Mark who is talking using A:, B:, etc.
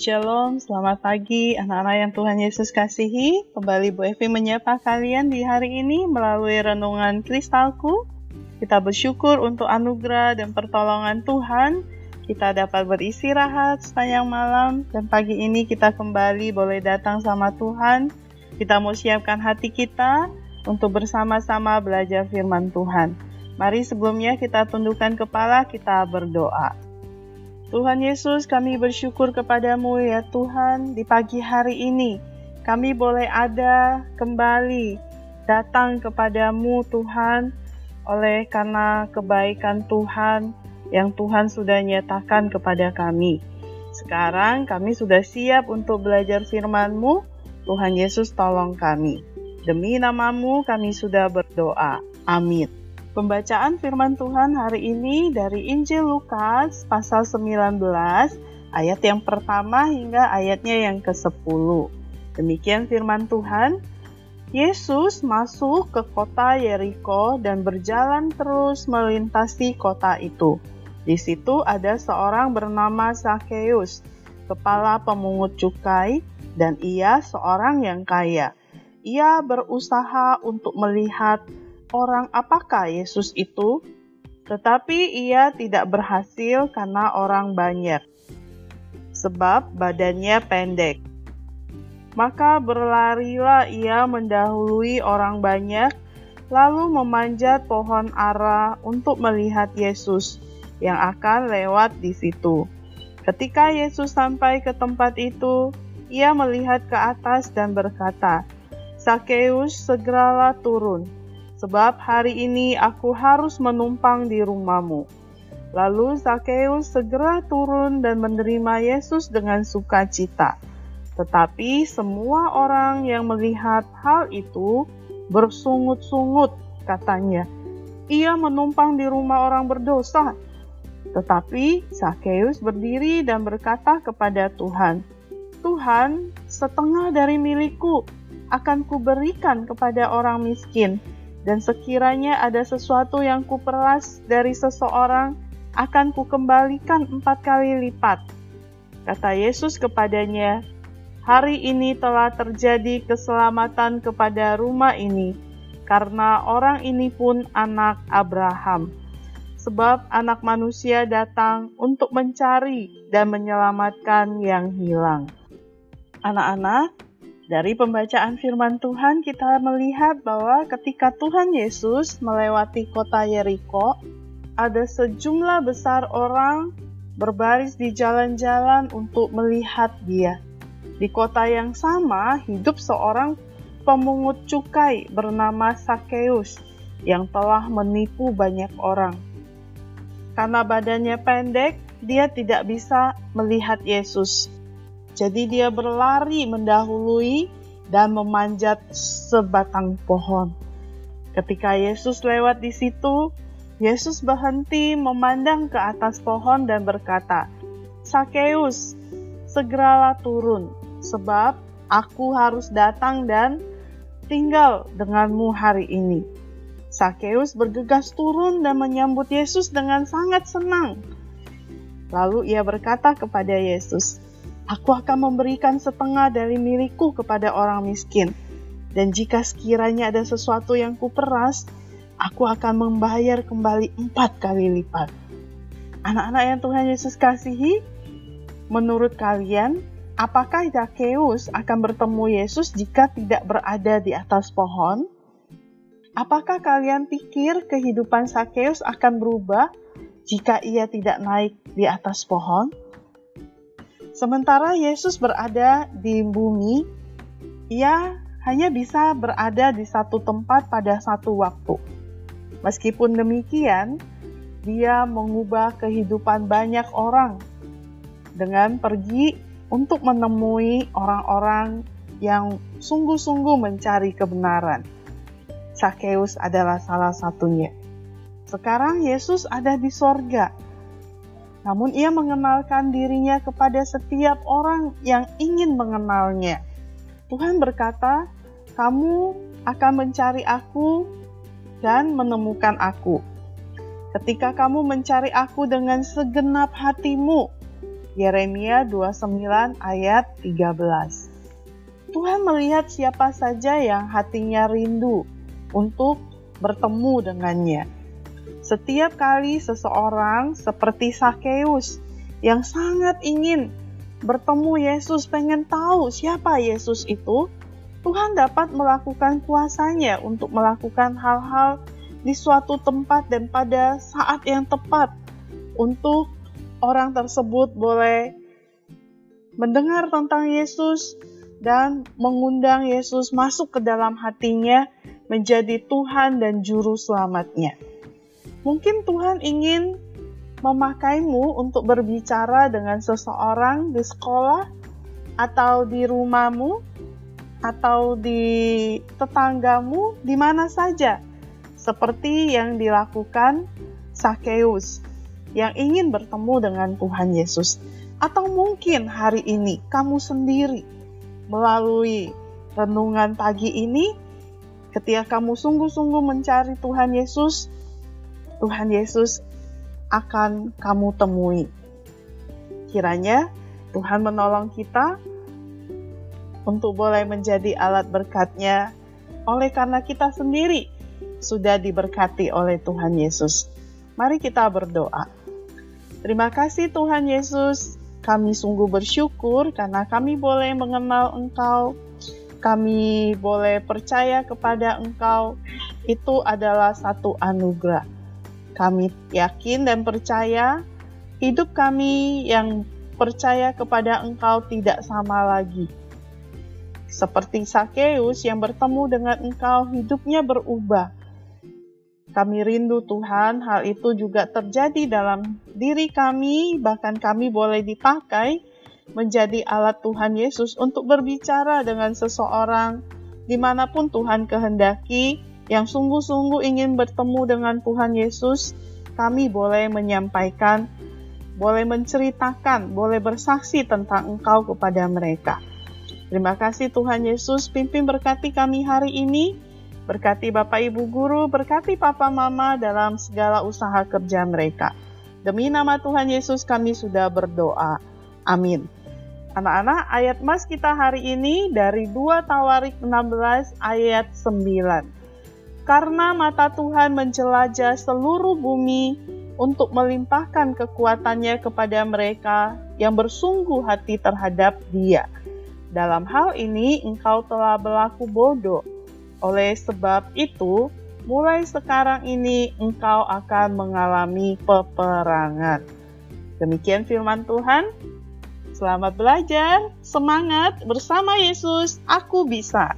A: Shalom, selamat pagi anak-anak yang Tuhan Yesus kasihi. Kembali Bu Evi menyapa kalian di hari ini melalui renungan kristalku. Kita bersyukur untuk anugerah dan pertolongan Tuhan. Kita dapat beristirahat sepanjang malam dan pagi ini kita kembali boleh datang sama Tuhan. Kita mau siapkan hati kita untuk bersama-sama belajar firman Tuhan. Mari sebelumnya kita tundukkan kepala, kita berdoa. Tuhan Yesus, kami bersyukur kepadamu ya Tuhan di pagi hari ini. Kami boleh ada kembali datang kepadamu Tuhan oleh karena kebaikan Tuhan yang Tuhan sudah nyatakan kepada kami. Sekarang kami sudah siap untuk belajar firman-Mu. Tuhan Yesus tolong kami. Demi namamu kami sudah berdoa. Amin. Pembacaan firman Tuhan hari ini dari Injil Lukas pasal 19 ayat yang pertama hingga ayatnya yang ke-10. Demikian firman Tuhan. Yesus masuk ke kota Yeriko dan berjalan terus melintasi kota itu. Di situ ada seorang bernama Zakheus, kepala pemungut cukai, dan ia seorang yang kaya. Ia berusaha untuk melihat orang apakah Yesus itu, tetapi ia tidak berhasil karena orang banyak, sebab badannya pendek. Maka berlarilah ia mendahului orang banyak, lalu memanjat pohon ara untuk melihat Yesus yang akan lewat di situ. Ketika Yesus sampai ke tempat itu, ia melihat ke atas dan berkata, "Sakeus, segeralah turun, sebab hari ini aku harus menumpang di rumahmu. Lalu Zakheus segera turun dan menerima Yesus dengan sukacita. Tetapi semua orang yang melihat hal itu bersungut-sungut, katanya, ia menumpang di rumah orang berdosa. Tetapi Zakheus berdiri dan berkata kepada Tuhan, Tuhan, setengah dari milikku akan kuberikan kepada orang miskin dan sekiranya ada sesuatu yang kuperas dari seseorang, akan kukembalikan empat kali lipat. Kata Yesus kepadanya, Hari ini telah terjadi keselamatan kepada rumah ini, karena orang ini pun anak Abraham. Sebab anak manusia datang untuk mencari dan menyelamatkan yang hilang. Anak-anak, dari pembacaan firman Tuhan kita melihat bahwa ketika Tuhan Yesus melewati kota Yeriko, ada sejumlah besar orang berbaris di jalan-jalan untuk melihat dia. Di kota yang sama hidup seorang pemungut cukai bernama Sakeus yang telah menipu banyak orang. Karena badannya pendek, dia tidak bisa melihat Yesus. Jadi dia berlari mendahului dan memanjat sebatang pohon. Ketika Yesus lewat di situ, Yesus berhenti memandang ke atas pohon dan berkata, "Sakeus, segeralah turun, sebab aku harus datang dan tinggal denganmu hari ini." Sakeus bergegas turun dan menyambut Yesus dengan sangat senang. Lalu ia berkata kepada Yesus, Aku akan memberikan setengah dari milikku kepada orang miskin. Dan jika sekiranya ada sesuatu yang kuperas, aku akan membayar kembali empat kali lipat. Anak-anak yang Tuhan Yesus kasihi, menurut kalian, apakah Zakheus akan bertemu Yesus jika tidak berada di atas pohon? Apakah kalian pikir kehidupan Zakheus akan berubah jika ia tidak naik di atas pohon? Sementara Yesus berada di bumi, ia hanya bisa berada di satu tempat pada satu waktu. Meskipun demikian, dia mengubah kehidupan banyak orang dengan pergi untuk menemui orang-orang yang sungguh-sungguh mencari kebenaran. Sakeus adalah salah satunya. Sekarang Yesus ada di sorga namun ia mengenalkan dirinya kepada setiap orang yang ingin mengenalnya. Tuhan berkata, "Kamu akan mencari Aku dan menemukan Aku. Ketika kamu mencari Aku dengan segenap hatimu." Yeremia 29 ayat 13. Tuhan melihat siapa saja yang hatinya rindu untuk bertemu dengannya. Setiap kali seseorang seperti Sakeus yang sangat ingin bertemu Yesus, pengen tahu siapa Yesus itu, Tuhan dapat melakukan kuasanya untuk melakukan hal-hal di suatu tempat dan pada saat yang tepat untuk orang tersebut boleh mendengar tentang Yesus dan mengundang Yesus masuk ke dalam hatinya menjadi Tuhan dan Juru Selamatnya. Mungkin Tuhan ingin memakaimu untuk berbicara dengan seseorang di sekolah atau di rumahmu atau di tetanggamu di mana saja. Seperti yang dilakukan Sakeus yang ingin bertemu dengan Tuhan Yesus. Atau mungkin hari ini kamu sendiri melalui renungan pagi ini ketika kamu sungguh-sungguh mencari Tuhan Yesus Tuhan Yesus akan kamu temui. Kiranya Tuhan menolong kita untuk boleh menjadi alat berkatnya oleh karena kita sendiri sudah diberkati oleh Tuhan Yesus. Mari kita berdoa. Terima kasih Tuhan Yesus, kami sungguh bersyukur karena kami boleh mengenal Engkau, kami boleh percaya kepada Engkau, itu adalah satu anugerah. Kami yakin dan percaya hidup kami yang percaya kepada Engkau tidak sama lagi. Seperti Sakeus yang bertemu dengan Engkau, hidupnya berubah. Kami rindu Tuhan, hal itu juga terjadi dalam diri kami, bahkan kami boleh dipakai menjadi alat Tuhan Yesus untuk berbicara dengan seseorang di mana pun Tuhan kehendaki, yang sungguh-sungguh ingin bertemu dengan Tuhan Yesus, kami boleh menyampaikan, boleh menceritakan, boleh bersaksi tentang Engkau kepada mereka. Terima kasih Tuhan Yesus, pimpin berkati kami hari ini, berkati Bapak Ibu Guru, berkati Papa Mama dalam segala usaha kerja mereka. Demi nama Tuhan Yesus kami sudah berdoa. Amin. Anak-anak, ayat mas kita hari ini dari 2 Tawarik 16 ayat 9 karena mata Tuhan menjelajah seluruh bumi untuk melimpahkan kekuatannya kepada mereka yang bersungguh hati terhadap Dia. Dalam hal ini, engkau telah berlaku bodoh. Oleh sebab itu, mulai sekarang ini engkau akan mengalami peperangan. Demikian firman Tuhan. Selamat belajar, semangat bersama Yesus. Aku bisa.